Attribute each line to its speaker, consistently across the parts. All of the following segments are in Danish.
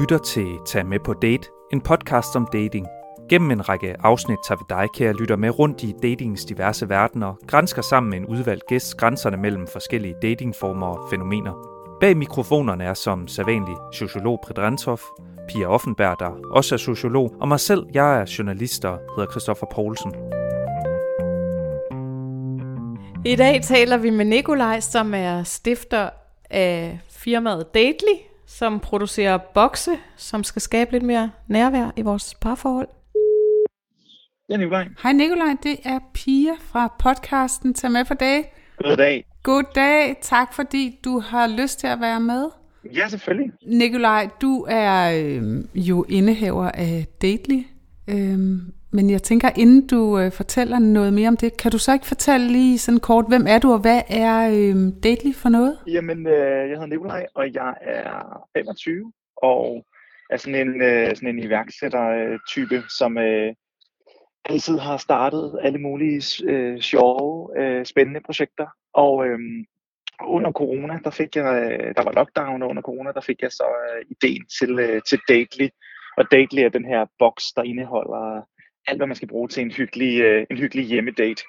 Speaker 1: lytter til Tag med på date, en podcast om dating. Gennem en række afsnit tager vi dig, kære lytter, med rundt i datingens diverse verdener, grænsker sammen med en udvalgt gæst grænserne mellem forskellige datingformer og fænomener. Bag mikrofonerne er som sædvanlig sociolog Predrantov, Pia Offenberg, der også er sociolog, og mig selv, jeg er journalist og hedder Christoffer Poulsen.
Speaker 2: I dag taler vi med Nikolaj, som er stifter af firmaet Dately, som producerer bokse, som skal skabe lidt mere nærvær i vores parforhold.
Speaker 3: Ja, Nikolaj.
Speaker 4: Hej Nikolaj, det er Pia fra podcasten Tag med på dag.
Speaker 3: Goddag.
Speaker 4: Goddag, tak fordi du har lyst til at være med.
Speaker 3: Ja, selvfølgelig.
Speaker 4: Nikolaj, du er øh, jo indehaver af Dately, øh, men jeg tænker, inden du øh, fortæller noget mere om det, kan du så ikke fortælle lige sådan kort, hvem er du, og hvad er øh, Dately for noget?
Speaker 3: Jamen, øh, jeg hedder Nikolaj, og jeg er 25, og er sådan en, øh, sådan en iværksætter-type, som øh, altid har startet alle mulige øh, sjove, øh, spændende projekter. Og øh, under corona, der fik jeg, øh, der var lockdown, og under corona, der fik jeg så øh, ideen til, øh, til Dately. Og Dately er den her boks, der indeholder alt, hvad man skal bruge til en hyggelig, øh, en hyggelig hjemmedate.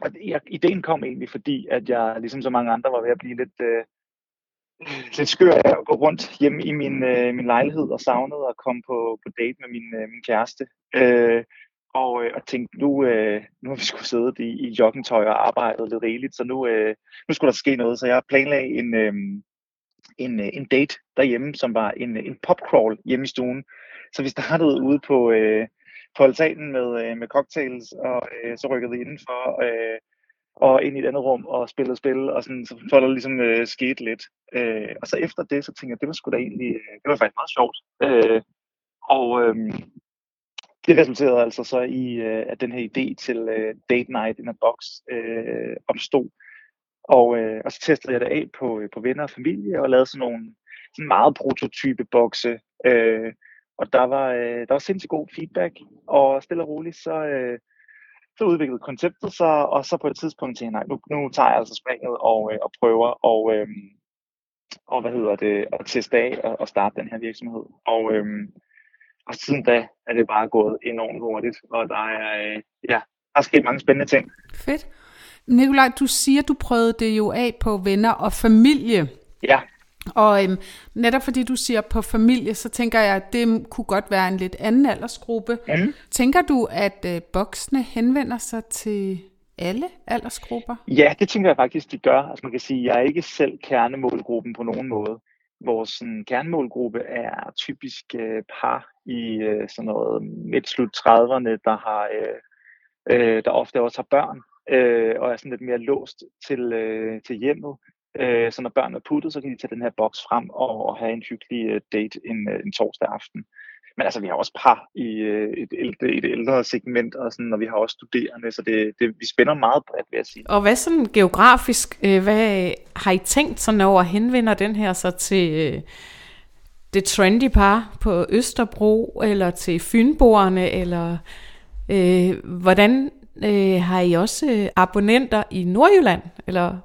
Speaker 3: Og jeg, ideen kom egentlig, fordi at jeg, ligesom så mange andre, var ved at blive lidt, øh, lidt skør af at gå rundt hjemme i min, øh, min lejlighed og savnede at komme på, på date med min, øh, min kæreste. Øh, og, øh, og tænkte, nu, øh, nu har vi skulle sidde i, i joggingtøj og arbejdet lidt rigeligt, så nu, øh, nu skulle der ske noget. Så jeg planlagde en, øh, en, øh, en date derhjemme, som var en, en popcrawl hjemme i stuen. Så vi startede ude på, øh, på altanen med, øh, med cocktails, og øh, så rykkede vi indenfor øh, og ind i et andet rum og spillede spil, og sådan, så for der ligesom øh, skete lidt. Øh, og så efter det, så tænkte jeg, det var sgu da egentlig, øh, det var faktisk meget sjovt. Øh, og øh, det resulterede altså så i, øh, at den her idé til øh, Date Night in a Box øh, opstod. Og, øh, og så testede jeg det af på, øh, på venner og familie, og lavede sådan nogle sådan meget prototype bokse, øh, og der var, øh, der var sindssygt god feedback, og stille og roligt, så, øh, så udviklede konceptet sig, og så på et tidspunkt tænkte jeg, nej, nu, nu tager jeg altså springet og, øh, og prøver og, øh, og hvad hedder det, at teste af og, og starte den her virksomhed. Og, øh, og siden da er det bare gået enormt hurtigt, og der er, øh, ja, der er sket mange spændende ting.
Speaker 4: Fedt. Nikolaj, du siger, du prøvede det jo af på venner og familie.
Speaker 3: Ja.
Speaker 4: Og øhm, netop fordi du siger på familie, så tænker jeg, at det kunne godt være en lidt anden aldersgruppe.
Speaker 3: Mm.
Speaker 4: Tænker du, at øh, boksene henvender sig til alle aldersgrupper?
Speaker 3: Ja, det tænker jeg faktisk, de gør. Altså man kan sige, at jeg er ikke selv kernemålgruppen på nogen måde. Vores sådan, kernemålgruppe er typisk øh, par i øh, sådan noget midt-slut 30'erne, der har øh, øh, der ofte også har børn øh, og er sådan lidt mere låst til, øh, til hjemmet. Øh, så når børn er puttet, så kan de tage den her boks frem og, og have en hyggelig øh, date en, øh, en torsdag aften. Men altså, vi har også par i et, et, ældre, et ældre segment, og, sådan, og vi har også studerende, så det, det, vi spænder meget bredt, vil jeg sige.
Speaker 2: Og hvad sådan geografisk, hvad har I tænkt sådan over, henvender den her så til det trendy par på Østerbro, eller til Fynboerne, eller øh, hvordan øh, har I også abonnenter i Nordjylland, eller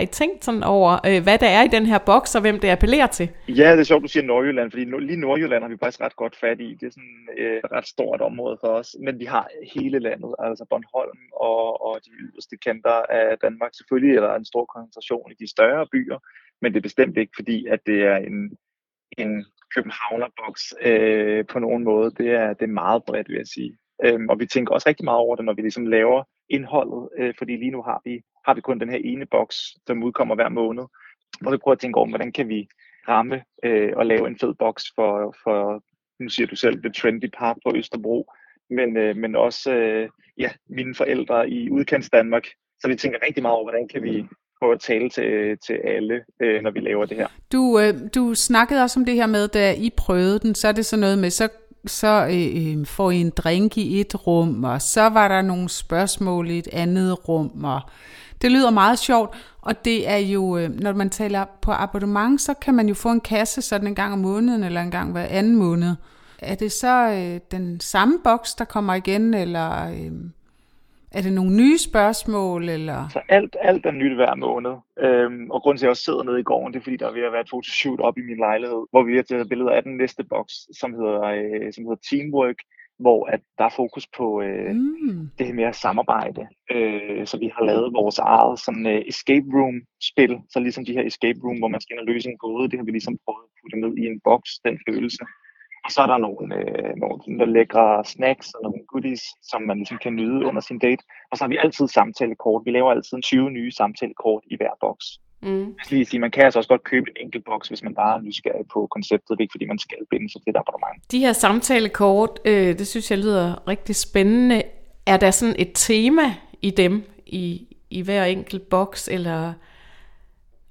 Speaker 2: har I tænkt sådan over, øh, hvad der er i den her boks, og hvem det appellerer til?
Speaker 3: Ja, det er sjovt, du siger Nordjylland, fordi lige Nordjylland har vi faktisk ret godt fat i. Det er sådan øh, et ret stort område for os, men vi har hele landet, altså Bornholm og, og de yderste kanter af Danmark. Selvfølgelig er der en stor koncentration i de større byer, men det er bestemt ikke, fordi at det er en, en københavnerboks øh, på nogen måde. Det er, det er meget bredt, vil jeg sige. Øhm, og vi tænker også rigtig meget over det, når vi ligesom laver indholdet, øh, fordi lige nu har vi, har vi kun den her ene boks, som udkommer hver måned, hvor vi prøver at tænke over, hvordan kan vi ramme øh, og lave en fed boks for, for, nu siger du selv, det trendy par på Østerbro, men, øh, men også øh, ja, mine forældre i udkants Danmark. Så vi tænker rigtig meget over, hvordan kan vi prøve at tale til, til alle, øh, når vi laver det her.
Speaker 4: Du, øh, du snakkede også om det her med, da I prøvede den, så er det sådan noget med, så så øh, øh får I en drink i et rum, og så var der nogle spørgsmål i et andet rum, og det lyder meget sjovt, og det er jo, øh, når man taler på abonnement, så kan man jo få en kasse sådan en gang om måneden, eller en gang hver anden måned. Er det så øh, den samme boks, der kommer igen, eller øh, Er det nogle nye spørgsmål, eller?
Speaker 3: Så alt, alt er nyt hver måned. Øhm, og grunden til, at jeg også sidder nede i gården, det er fordi, der er ved at være et fotoshoot op i min lejlighed, hvor vi har taget billeder af den næste boks, som hedder, øh, som hedder Teamwork, hvor at der er fokus på øh, mm. det her at samarbejde. Øh, så vi har lavet vores eget sådan, uh, escape room-spil, så ligesom de her escape room, hvor man skal ind og løse en gåde, det har vi ligesom prøvet at putte ned i en boks, den følelse. Og så er der nogle, øh, nogle lækre snacks og nogle goodies, som man ligesom kan nyde under sin date. Og så har vi altid samtalekort. Vi laver altid 20 nye samtalekort i hver boks. Mm. Jeg skal lige sige, man kan altså også godt købe en enkelt boks, hvis man bare er nysgerrig på konceptet. Ikke, fordi man skal binde sig til et abonnement.
Speaker 2: De her samtalekort, øh, det synes jeg lyder rigtig spændende. Er der sådan et tema i dem, i, i hver enkelt boks, eller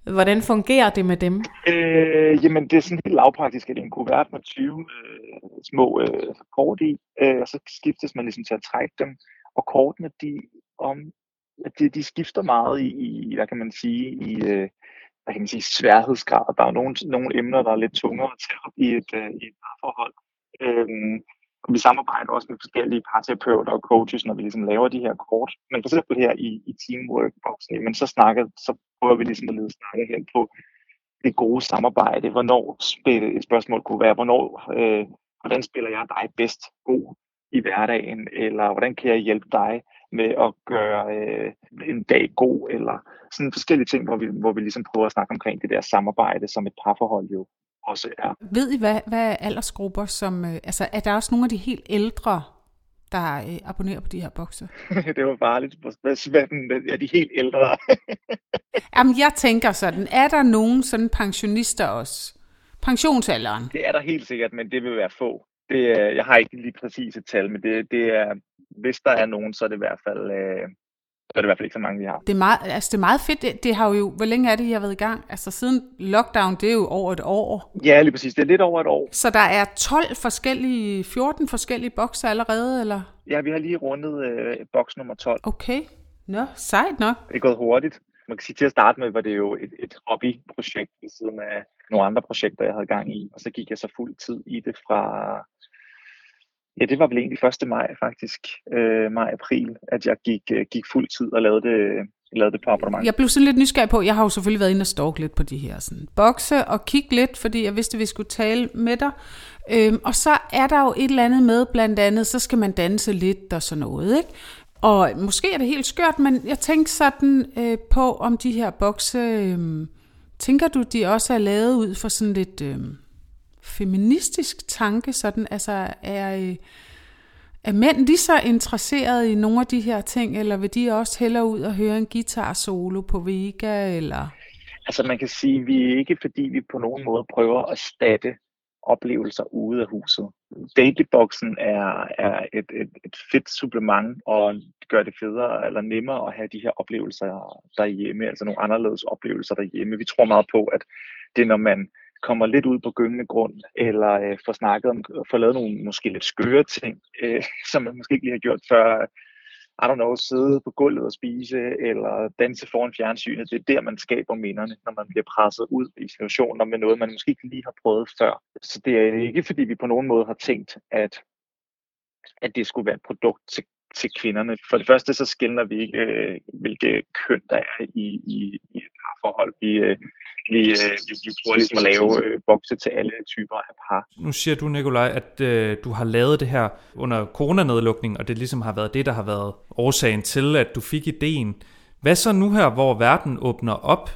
Speaker 2: hvordan fungerer det med dem?
Speaker 3: Øh, jamen, det er sådan helt lavpraktisk, at det er en kuvert med 20 øh, små øh, kort i, øh, og så skiftes man ligesom til at trække dem. Og kortene, de om de, de skifter meget i, i, hvad kan man sige, i, øh, hvad kan man sige, sværhedsgrad. Der er nogle, nogle emner, der er lidt tungere at tage op i et, øh, i et parforhold. Øhm, og vi samarbejder også med forskellige parterapeuter og coaches, når vi ligesom laver de her kort. Men for eksempel her i, i teamwork-boksen, men så, snakker, så prøver vi ligesom at lede snakke hen på det gode samarbejde. Hvornår spil, et spørgsmål kunne være, hvornår, øh, hvordan spiller jeg dig bedst god i hverdagen, eller hvordan kan jeg hjælpe dig med at gøre øh, en dag god, eller sådan forskellige ting, hvor vi, hvor vi ligesom prøver at snakke omkring det der samarbejde, som et parforhold jo også er.
Speaker 4: Ved I, hvad, hvad er aldersgrupper, som, øh, altså er der også nogle af de helt ældre, der øh, abonnerer på de her bokse?
Speaker 3: det var bare lidt hvad er de helt ældre?
Speaker 4: Jamen, jeg tænker sådan, er der nogen sådan pensionister også? Pensionsalderen?
Speaker 3: Det er der helt sikkert, men det vil være få. Det, jeg har ikke lige præcis et tal, men det, det er, hvis der er nogen, så er det i hvert fald, øh, så er det i hvert fald ikke så mange, vi har.
Speaker 4: Det er meget, altså det er meget fedt. Det, det har jo, hvor længe er det, I har været i gang? Altså siden lockdown, det er jo over et år.
Speaker 3: Ja, lige præcis. Det er lidt over et år.
Speaker 4: Så der er 12 forskellige, 14 forskellige bokser allerede, eller?
Speaker 3: Ja, vi har lige rundet øh, boks nummer 12.
Speaker 4: Okay. Nå, sejt nok.
Speaker 3: Det er gået hurtigt. Man kan sige, til at starte med var det jo et, et hobbyprojekt ved siden af nogle andre projekter, jeg havde gang i. Og så gik jeg så fuld tid i det fra Ja, det var vel egentlig 1. maj faktisk, øh, maj-april, at jeg gik, øh, gik fuld tid og lavede det, lavede det på abonnement.
Speaker 4: Jeg blev sådan lidt nysgerrig på, jeg har jo selvfølgelig været inde og stalk lidt på de her sådan, bokse og kigge lidt, fordi jeg vidste, at vi skulle tale med dig. Øhm, og så er der jo et eller andet med, blandt andet, så skal man danse lidt og sådan noget, ikke? Og måske er det helt skørt, men jeg tænkte sådan øh, på, om de her bokse, øh, tænker du, de også er lavet ud for sådan lidt... Øh, feministisk tanke, sådan, altså er, øh, er mænd lige så interesserede i nogle af de her ting, eller vil de også hellere ud og høre en guitar solo på Vega, eller?
Speaker 3: Altså man kan sige, at vi er ikke, fordi vi på nogen måde prøver at statte oplevelser ude af huset. Dailyboxen er, er et, et, et fedt supplement, og gør det federe eller nemmere at have de her oplevelser derhjemme, altså nogle anderledes oplevelser derhjemme. Vi tror meget på, at det er, når man kommer lidt ud på gyngende grund, eller øh, får snakket om, får lavet nogle måske lidt skøre ting, øh, som man måske ikke lige har gjort før. I don't know, sidde på gulvet og spise, eller danse foran fjernsynet. Det er der, man skaber minderne, når man bliver presset ud i situationer med noget, man måske ikke lige har prøvet før. Så det er ikke, fordi vi på nogen måde har tænkt, at, at det skulle være et produkt til, til kvinderne. For det første, så skiller vi ikke, øh, hvilke køn der er i, i, i et parforhold. Vi, øh, vi, øh, vi, vi prøver ligesom at lave øh, bokse til alle typer af par.
Speaker 1: Nu siger du, Nikolaj, at øh, du har lavet det her under coronanedlukningen, og det ligesom har været det, der har været årsagen til, at du fik ideen. Hvad så nu her, hvor verden åbner op?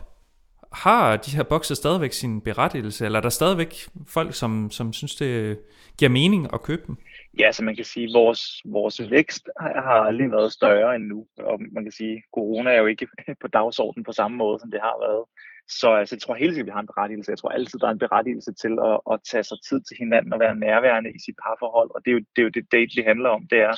Speaker 1: Har de her bokse stadigvæk sin berettigelse, eller er der stadigvæk folk, som, som synes, det giver mening at købe dem?
Speaker 3: Ja, så man kan sige, at vores, vores vækst har aldrig været større end nu. Og man kan sige, at corona er jo ikke på dagsordenen på samme måde, som det har været. Så altså, jeg tror hele tiden, vi har en berettigelse. Jeg tror altid, der er en berettigelse til at, at tage sig tid til hinanden og være nærværende i sit parforhold. Og det er jo det, er jo det date, det handler om. Det er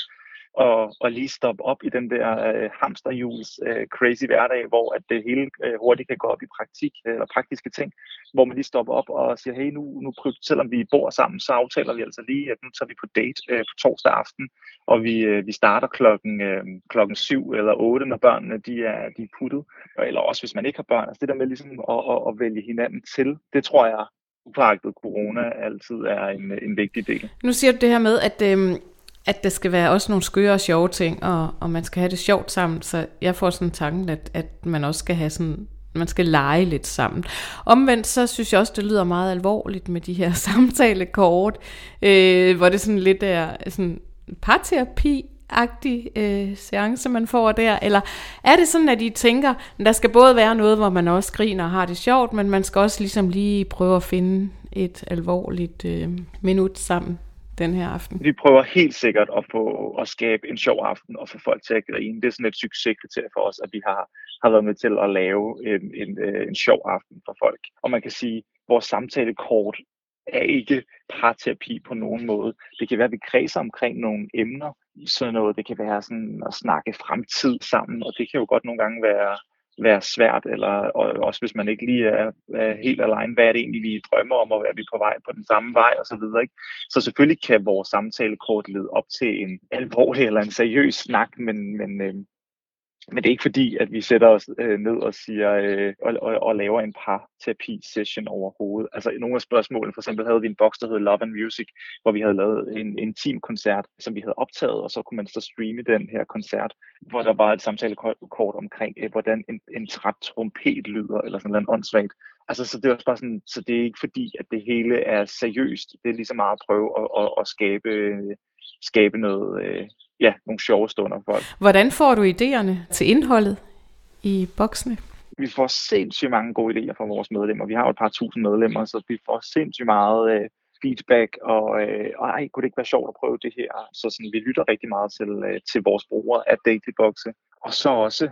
Speaker 3: og, og lige stoppe op i den der øh, hamsterhjuls øh, crazy hverdag, hvor at det hele øh, hurtigt kan gå op i praktik øh, eller praktiske ting, hvor man lige stopper op og siger, hey, nu, nu selvom vi bor sammen, så aftaler vi altså lige, at nu tager vi på date øh, på torsdag aften, og vi, øh, vi starter klokken, øh, klokken syv eller otte, når børnene de er, de er puttet, eller også hvis man ikke har børn. Altså det der med ligesom at, at, at vælge hinanden til, det tror jeg upåagtet corona altid er en, en vigtig del.
Speaker 2: Nu siger du det her med, at øh, at der skal være også nogle skøre og sjove ting, og, og man skal have det sjovt sammen. Så jeg får sådan tanken, at, at man også skal have sådan man skal lege lidt sammen. Omvendt så synes jeg også, det lyder meget alvorligt med de her samtalekort, øh, hvor det sådan lidt er sådan parterapi agtig øh, seance, man får der? Eller er det sådan, at I tænker, at der skal både være noget, hvor man også griner og har det sjovt, men man skal også ligesom lige prøve at finde et alvorligt øh, minut sammen den her aften?
Speaker 3: Vi prøver helt sikkert at få at skabe en sjov aften og få folk til at grine. Det er sådan et succeskriterie for os, at vi har, har været med til at lave en, en, øh, en sjov aften for folk. Og man kan sige, at vores samtalekort er ikke parterapi på nogen måde. Det kan være, at vi kredser omkring nogle emner, sådan noget. Det kan være sådan at snakke fremtid sammen, og det kan jo godt nogle gange være, være svært, eller og også hvis man ikke lige er, er helt alene, hvad er det egentlig, vi drømmer om, og er vi på vej på den samme vej, og så videre. Ikke? Så selvfølgelig kan vores samtalekort lede op til en alvorlig eller en seriøs snak, men, men, øh, men det er ikke fordi, at vi sætter os øh, ned og siger øh, og, og, og laver en par terapi session overhovedet. Altså nogle af spørgsmålene, for eksempel havde vi en boks, der hed Love and Music, hvor vi havde lavet en intim koncert, som vi havde optaget, og så kunne man så streame den her koncert, hvor der var et samtalekort omkring, øh, hvordan en, en træt trompet lyder, eller sådan noget åndssvagt. Altså, så det er også bare sådan, så det er ikke fordi, at det hele er seriøst. Det er lige så meget at prøve at, at, at skabe, øh, skabe noget, øh, ja, nogle sjove stunder for folk.
Speaker 2: Hvordan får du idéerne til indholdet i boksene?
Speaker 3: Vi får sindssygt mange gode idéer fra vores medlemmer. Vi har jo et par tusind medlemmer, så vi får sindssygt meget øh, feedback, og, øh, og ej, kunne det ikke være sjovt at prøve det her? Så sådan, vi lytter rigtig meget til, øh, til vores brugere af Dailyboxe. Og så også,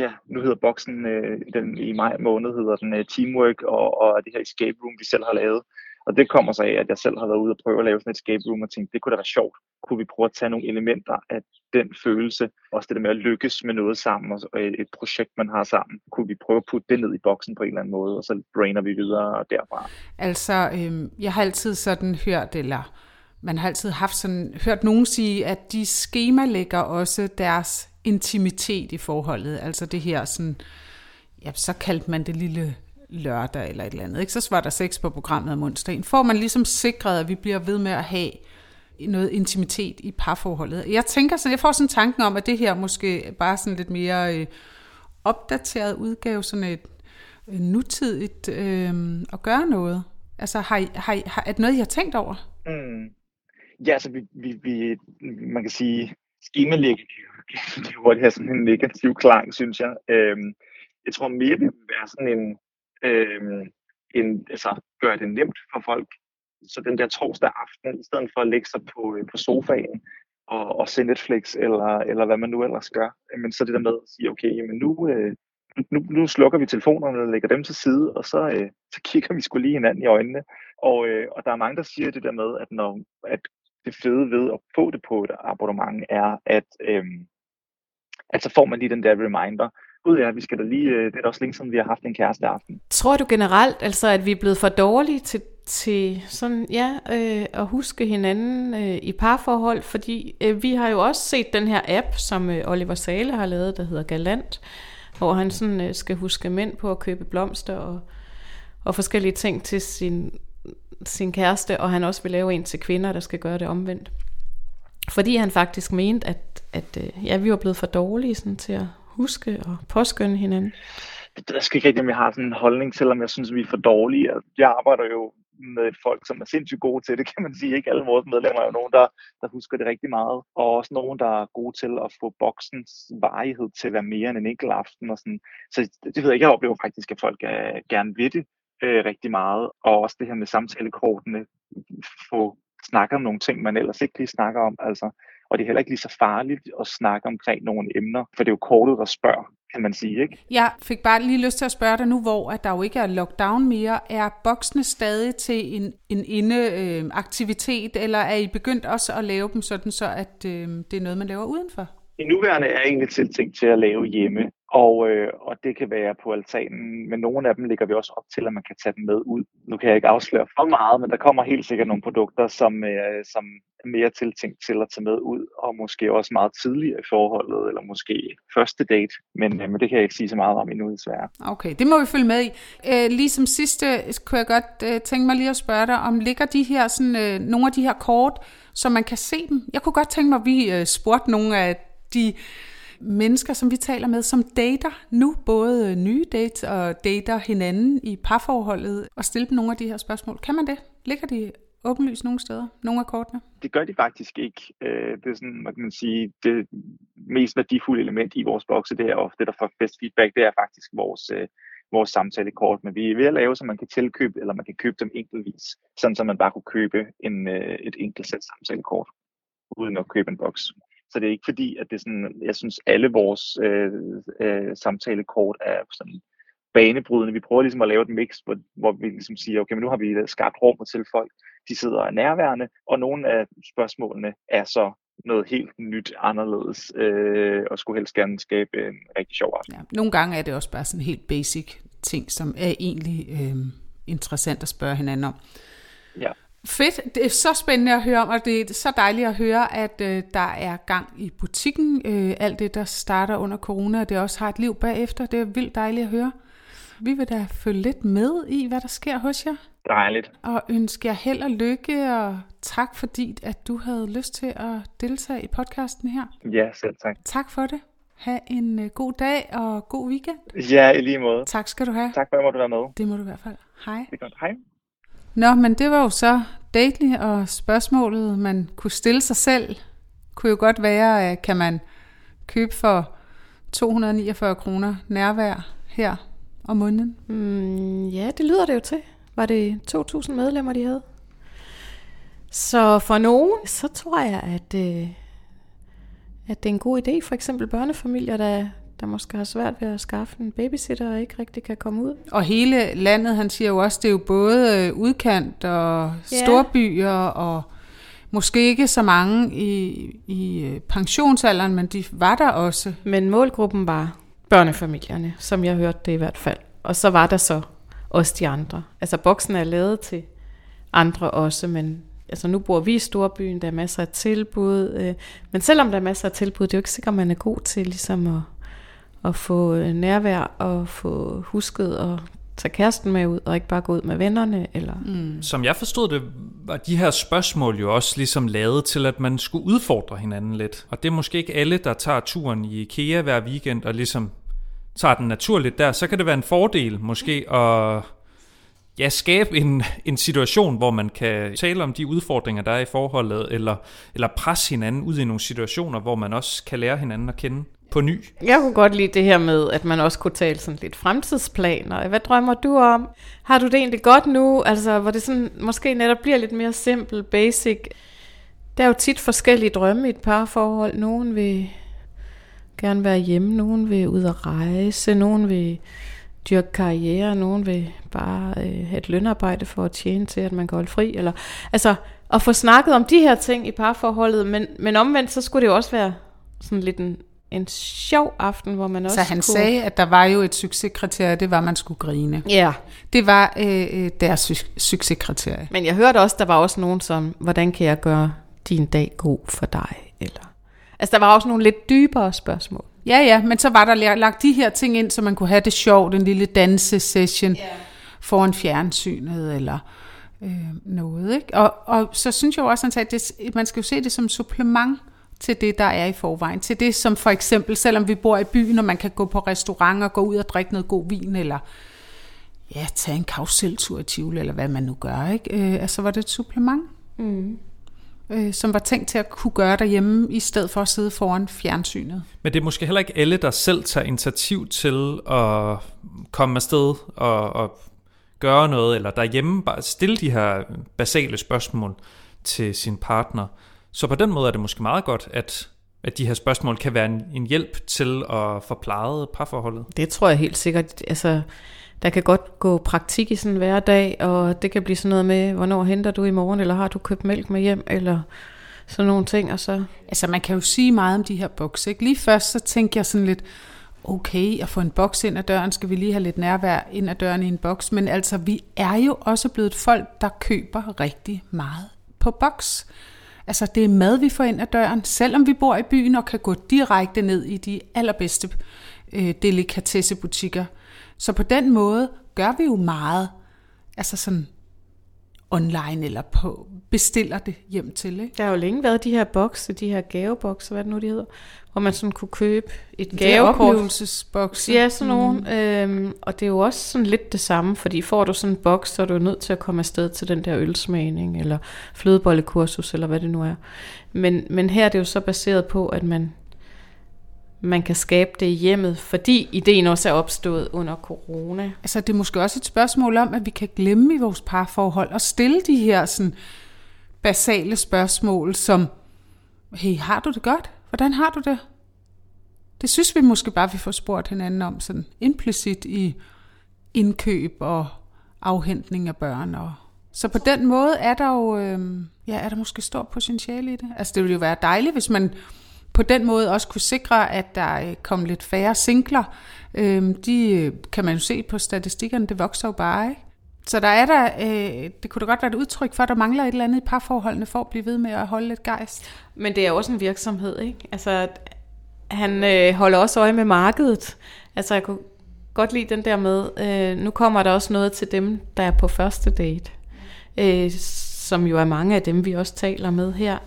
Speaker 3: ja, nu hedder boksen, øh, den, i maj måned hedder den øh, Teamwork, og, og det her escape room, vi selv har lavet. Og det kommer så af, at jeg selv har været ude og prøve at lave sådan et escape room og tænkte, det kunne da være sjovt. Kunne vi prøve at tage nogle elementer af den følelse, også det der med at lykkes med noget sammen, og øh, et projekt, man har sammen. Kunne vi prøve at putte det ned i boksen på en eller anden måde, og så brainer vi videre derfra.
Speaker 4: Altså, øh, jeg har altid sådan hørt, eller man har altid haft sådan, hørt nogen sige, at de skemalægger også deres intimitet i forholdet. Altså det her sådan, ja, så kaldte man det lille lørdag eller et eller andet. Ikke? Så var der sex på programmet om onsdagen. Får man ligesom sikret, at vi bliver ved med at have noget intimitet i parforholdet. Jeg tænker så jeg får sådan tanken om, at det her måske bare sådan lidt mere øh, opdateret udgave, sådan et øh, nutidigt øh, at gøre noget. Altså har I, har I, har, er det noget, I har tænkt over? Mm.
Speaker 3: Ja, altså vi, vi, vi, man kan sige, skemalægge, det er hurtigt have sådan en negativ klang, synes jeg. Øhm, jeg tror mere, det vil være sådan en, øhm, en, altså, gøre det nemt for folk. Så den der torsdag aften, i stedet for at lægge sig på, øh, på sofaen og, og se Netflix, eller, eller hvad man nu ellers gør, men så det der med at sige, okay, men nu, øh, nu, nu slukker vi telefonerne og lægger dem til side, og så, øh, så kigger vi skulle lige hinanden i øjnene. Og, øh, og der er mange, der siger det der med, at, når, at det fede ved at få det på et abonnement er, at, øh, at så får man lige den der reminder, gud ja, vi skal da lige, øh, det er da også længe siden, vi har haft en kæreste aften.
Speaker 2: Tror du generelt, altså, at vi er blevet for dårlige til, til sådan, ja, øh, at huske hinanden øh, i parforhold? Fordi øh, vi har jo også set den her app, som øh, Oliver Sale har lavet, der hedder Galant, hvor han sådan øh, skal huske mænd på at købe blomster og, og forskellige ting til sin, sin kæreste, og han også vil lave en til kvinder, der skal gøre det omvendt. Fordi han faktisk mente, at, at øh, ja, vi var blevet for dårlige sådan, til at huske og påskynde hinanden?
Speaker 3: Det er sgu ikke rigtigt, om jeg har sådan en holdning, selvom jeg synes, vi er for dårlige. Jeg arbejder jo med folk, som er sindssygt gode til det, kan man sige. Ikke alle vores medlemmer er jo nogen, der, der husker det rigtig meget. Og også nogen, der er gode til at få boksens varighed til at være mere end en enkelt aften. Og sådan. Så det, ved jeg ikke. Jeg oplever faktisk, at folk er, gerne vil det øh, rigtig meget. Og også det her med samtalekortene. Få snakke om nogle ting, man ellers ikke lige snakker om. Altså, og det er heller ikke lige så farligt at snakke omkring nogle emner, for det er jo kortet, der spørger, kan man sige. Ikke?
Speaker 4: Jeg fik bare lige lyst til at spørge dig nu, hvor at der jo ikke er lockdown mere. Er boksene stadig til en, en indeaktivitet, øh, eller er I begyndt også at lave dem sådan, så at øh, det er noget, man laver udenfor?
Speaker 3: I nuværende er egentlig tiltænkt til at lave hjemme, og, øh, og det kan være på altanen, men nogle af dem ligger vi også op til, at man kan tage dem med ud. Nu kan jeg ikke afsløre for meget, men der kommer helt sikkert nogle produkter, som, øh, som er mere tiltænkt til at tage med ud, og måske også meget tidligere i forholdet, eller måske første date. Men, øh, men det kan jeg ikke sige så meget om endnu, desværre.
Speaker 4: Okay, det må vi følge med i. Øh, lige som sidste øh, kunne jeg godt øh, tænke mig lige at spørge dig, om ligger de her, sådan, øh, nogle af de her kort, så man kan se dem? Jeg kunne godt tænke mig, at vi øh, spurgte nogle af de mennesker, som vi taler med, som dater nu, både øh, nye dates og dater hinanden i parforholdet, og stille dem nogle af de her spørgsmål. Kan man det? Ligger de åbenlyst nogle steder, nogle af kortene?
Speaker 3: Det gør de faktisk ikke. Øh, det er sådan, man kan sige, det mest værdifulde element i vores bokse, det er ofte, der får bedst feedback, det er faktisk vores, øh, vores samtalekort. Men vi er ved at lave, så man kan tilkøbe, eller man kan købe dem enkeltvis, sådan så man bare kunne købe en, et enkelt sæt samtalekort, uden at købe en boks. Så det er ikke fordi, at det er sådan, jeg synes, alle vores øh, øh, samtalekort er sådan banebrydende. Vi prøver ligesom at lave et mix, hvor, hvor vi ligesom siger, okay, men nu har vi skabt rum til folk, de sidder og nærværende, og nogle af spørgsmålene er så noget helt nyt, anderledes, øh, og skulle helst gerne skabe en rigtig sjov aften. Ja,
Speaker 4: nogle gange er det også bare sådan helt basic ting, som er egentlig øh, interessant at spørge hinanden om.
Speaker 3: Ja.
Speaker 4: Fedt. Det er så spændende at høre om, og det er så dejligt at høre, at øh, der er gang i butikken. Øh, alt det, der starter under corona, og det også har et liv bagefter. Det er vildt dejligt at høre. Vi vil da følge lidt med i, hvad der sker hos jer.
Speaker 3: Dejligt.
Speaker 4: Og ønske jer held og lykke, og tak fordi, at du havde lyst til at deltage i podcasten her.
Speaker 3: Ja, selv tak.
Speaker 4: Tak for det. Ha' en øh, god dag og god weekend.
Speaker 3: Ja, i lige måde.
Speaker 4: Tak skal du have.
Speaker 3: Tak for, at jeg måtte være med.
Speaker 4: Det må du i hvert fald. Hej.
Speaker 3: Det er godt. Hej.
Speaker 4: Nå, men det var jo så Dately, og spørgsmålet, man kunne stille sig selv, kunne jo godt være, kan man købe for 249 kroner nærvær her om måneden?
Speaker 2: Mm, ja, det lyder det jo til. Var det 2.000 medlemmer, de havde? Så for nogen, så tror jeg, at, øh, at det er en god idé. For eksempel børnefamilier, der der måske har svært ved at skaffe en babysitter og ikke rigtig kan komme ud.
Speaker 4: Og hele landet, han siger jo også, det er jo både øh, udkant og ja. storbyer og måske ikke så mange i, i øh, pensionsalderen, men de var der også.
Speaker 2: Men målgruppen var børnefamilierne, som jeg hørte det i hvert fald. Og så var der så også de andre. Altså boksen er lavet til andre også, men altså nu bor vi i storbyen, der er masser af tilbud. Øh, men selvom der er masser af tilbud, det er jo ikke sikkert, at man er god til ligesom at at få øh, nærvær og få husket at tage kæresten med ud, og ikke bare gå ud med vennerne. Eller...
Speaker 1: Mm. Som jeg forstod det, var de her spørgsmål jo også ligesom lavet til, at man skulle udfordre hinanden lidt. Og det er måske ikke alle, der tager turen i IKEA hver weekend og ligesom tager den naturligt der. Så kan det være en fordel måske at ja, skabe en, en situation, hvor man kan tale om de udfordringer, der er i forholdet, eller, eller presse hinanden ud i nogle situationer, hvor man også kan lære hinanden at kende på ny.
Speaker 2: Jeg kunne godt lide det her med, at man også kunne tale sådan lidt fremtidsplaner. Hvad drømmer du om? Har du det egentlig godt nu? Altså, hvor det sådan, måske netop bliver lidt mere simpel, basic. Der er jo tit forskellige drømme i et parforhold. Nogen vil gerne være hjemme, nogen vil ud og rejse, nogen vil dyrke karriere, nogen vil bare øh, have et lønarbejde for at tjene til, at man kan holde fri. Eller, altså, at få snakket om de her ting i parforholdet, men, men omvendt, så skulle det jo også være sådan lidt en en sjov aften, hvor man også
Speaker 4: Så han kunne... sagde, at der var jo et succeskriterie, det var, at man skulle grine.
Speaker 2: Ja.
Speaker 4: Det var øh, øh deres su- succeskriterie.
Speaker 2: Men jeg hørte også, der var også nogen som, hvordan kan jeg gøre din dag god for dig? Eller... Altså, der var også nogle lidt dybere spørgsmål.
Speaker 4: Ja, ja, men så var der lagt de her ting ind, så man kunne have det sjovt, en lille dansesession yeah. foran fjernsynet, eller øh, noget. Ikke? Og, og så synes jeg også, at det, man skal jo se det som supplement til det, der er i forvejen. Til det, som for eksempel, selvom vi bor i byen, og man kan gå på restaurant og gå ud og drikke noget god vin, eller ja, tage en kavseltur i Tivoli, eller hvad man nu gør. Ikke? Øh, altså var det et supplement, mm. øh, som var tænkt til at kunne gøre derhjemme, i stedet for at sidde foran fjernsynet.
Speaker 1: Men det er måske heller ikke alle, der selv tager initiativ til at komme afsted og, og gøre noget, eller derhjemme bare stille de her basale spørgsmål til sin partner. Så på den måde er det måske meget godt, at, at de her spørgsmål kan være en, en hjælp til at forplade parforholdet.
Speaker 2: Det tror jeg helt sikkert. Altså, der kan godt gå praktik i sådan en hverdag, og det kan blive sådan noget med, hvornår henter du i morgen, eller har du købt mælk med hjem, eller sådan nogle ting. Og så.
Speaker 4: Altså man kan jo sige meget om de her bukser. Ikke? Lige først så tænker jeg sådan lidt, okay at få en boks ind ad døren, skal vi lige have lidt nærvær ind ad døren i en boks, men altså vi er jo også blevet folk, der køber rigtig meget på boks. Altså det er mad, vi får ind ad døren, selvom vi bor i byen og kan gå direkte ned i de allerbedste øh, delikatessebutikker. Så på den måde gør vi jo meget, altså sådan online eller på bestiller det hjem til. Ikke?
Speaker 2: Der har jo længe været de her bokse, de her gavebokse, hvad det nu de hedder, hvor man sådan kunne købe et gavekort.
Speaker 4: oplevelsesbokse.
Speaker 2: Ja, sådan nogle. Mm. Øhm, og det er jo også sådan lidt det samme, fordi får du sådan en boks, så er du nødt til at komme afsted til den der ølsmagning, eller flødebollekursus, eller hvad det nu er. Men, men her er det jo så baseret på, at man man kan skabe det i hjemmet, fordi ideen også er opstået under corona.
Speaker 4: Altså det er måske også et spørgsmål om, at vi kan glemme i vores parforhold og stille de her sådan basale spørgsmål, som, hey, har du det godt? Hvordan har du det? Det synes vi måske bare, vi får spurgt hinanden om, sådan implicit i indkøb og afhentning af børn. Og så på den måde er der jo, øh, ja, er der måske stort potentiale i det. Altså det ville jo være dejligt, hvis man på den måde også kunne sikre, at der øh, kom lidt færre singler. Øhm, øh, de kan man jo se på statistikkerne, det vokser jo bare, ikke? Så der er der, øh, det kunne da godt være et udtryk for, at der mangler et eller andet i parforholdene for at blive ved med at holde lidt gejst.
Speaker 2: Men det er også en virksomhed, ikke? Altså, han øh, holder også øje med markedet. Altså, jeg kunne godt lide den der med, øh, nu kommer der også noget til dem, der er på første date. Øh, som jo er mange af dem, vi også taler med her.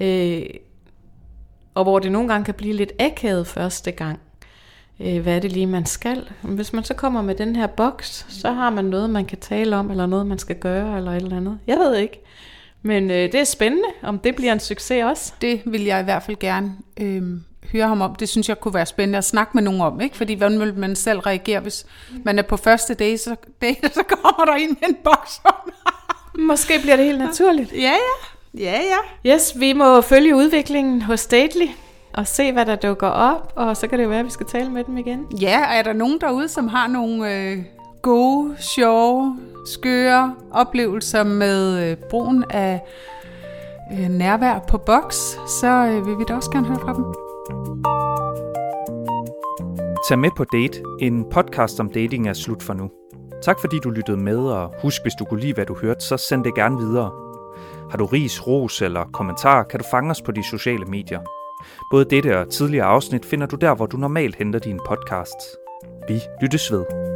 Speaker 2: Øh, og hvor det nogle gange kan blive lidt akavet første gang. Øh, hvad er det lige, man skal? Hvis man så kommer med den her boks, så har man noget, man kan tale om, eller noget, man skal gøre, eller et eller andet. Jeg ved ikke. Men øh, det er spændende, om det bliver en succes også.
Speaker 4: Det vil jeg i hvert fald gerne øh, høre ham om. Det synes jeg kunne være spændende at snakke med nogen om. Ikke? Fordi hvordan vil man selv reagere, hvis man er på første date, så, date, så kommer der ind med en boks.
Speaker 2: Måske bliver det helt naturligt.
Speaker 4: Ja, ja. Ja, ja.
Speaker 2: Yes, vi må følge udviklingen hos Stately og se, hvad der dukker op, og så kan det jo være, at vi skal tale med dem igen.
Speaker 4: Ja, og er der nogen derude, som har nogle øh, gode, sjove, skøre oplevelser med øh, brugen af øh, nærvær på boks, så øh, vil vi da også gerne høre fra dem.
Speaker 1: Tag med på Date, en podcast om dating er slut for nu. Tak fordi du lyttede med, og husk, hvis du kunne lide, hvad du hørte, så send det gerne videre. Har du ris, ros eller kommentar, kan du fange os på de sociale medier. Både dette og tidligere afsnit finder du der, hvor du normalt henter dine podcasts. Vi lyttes ved.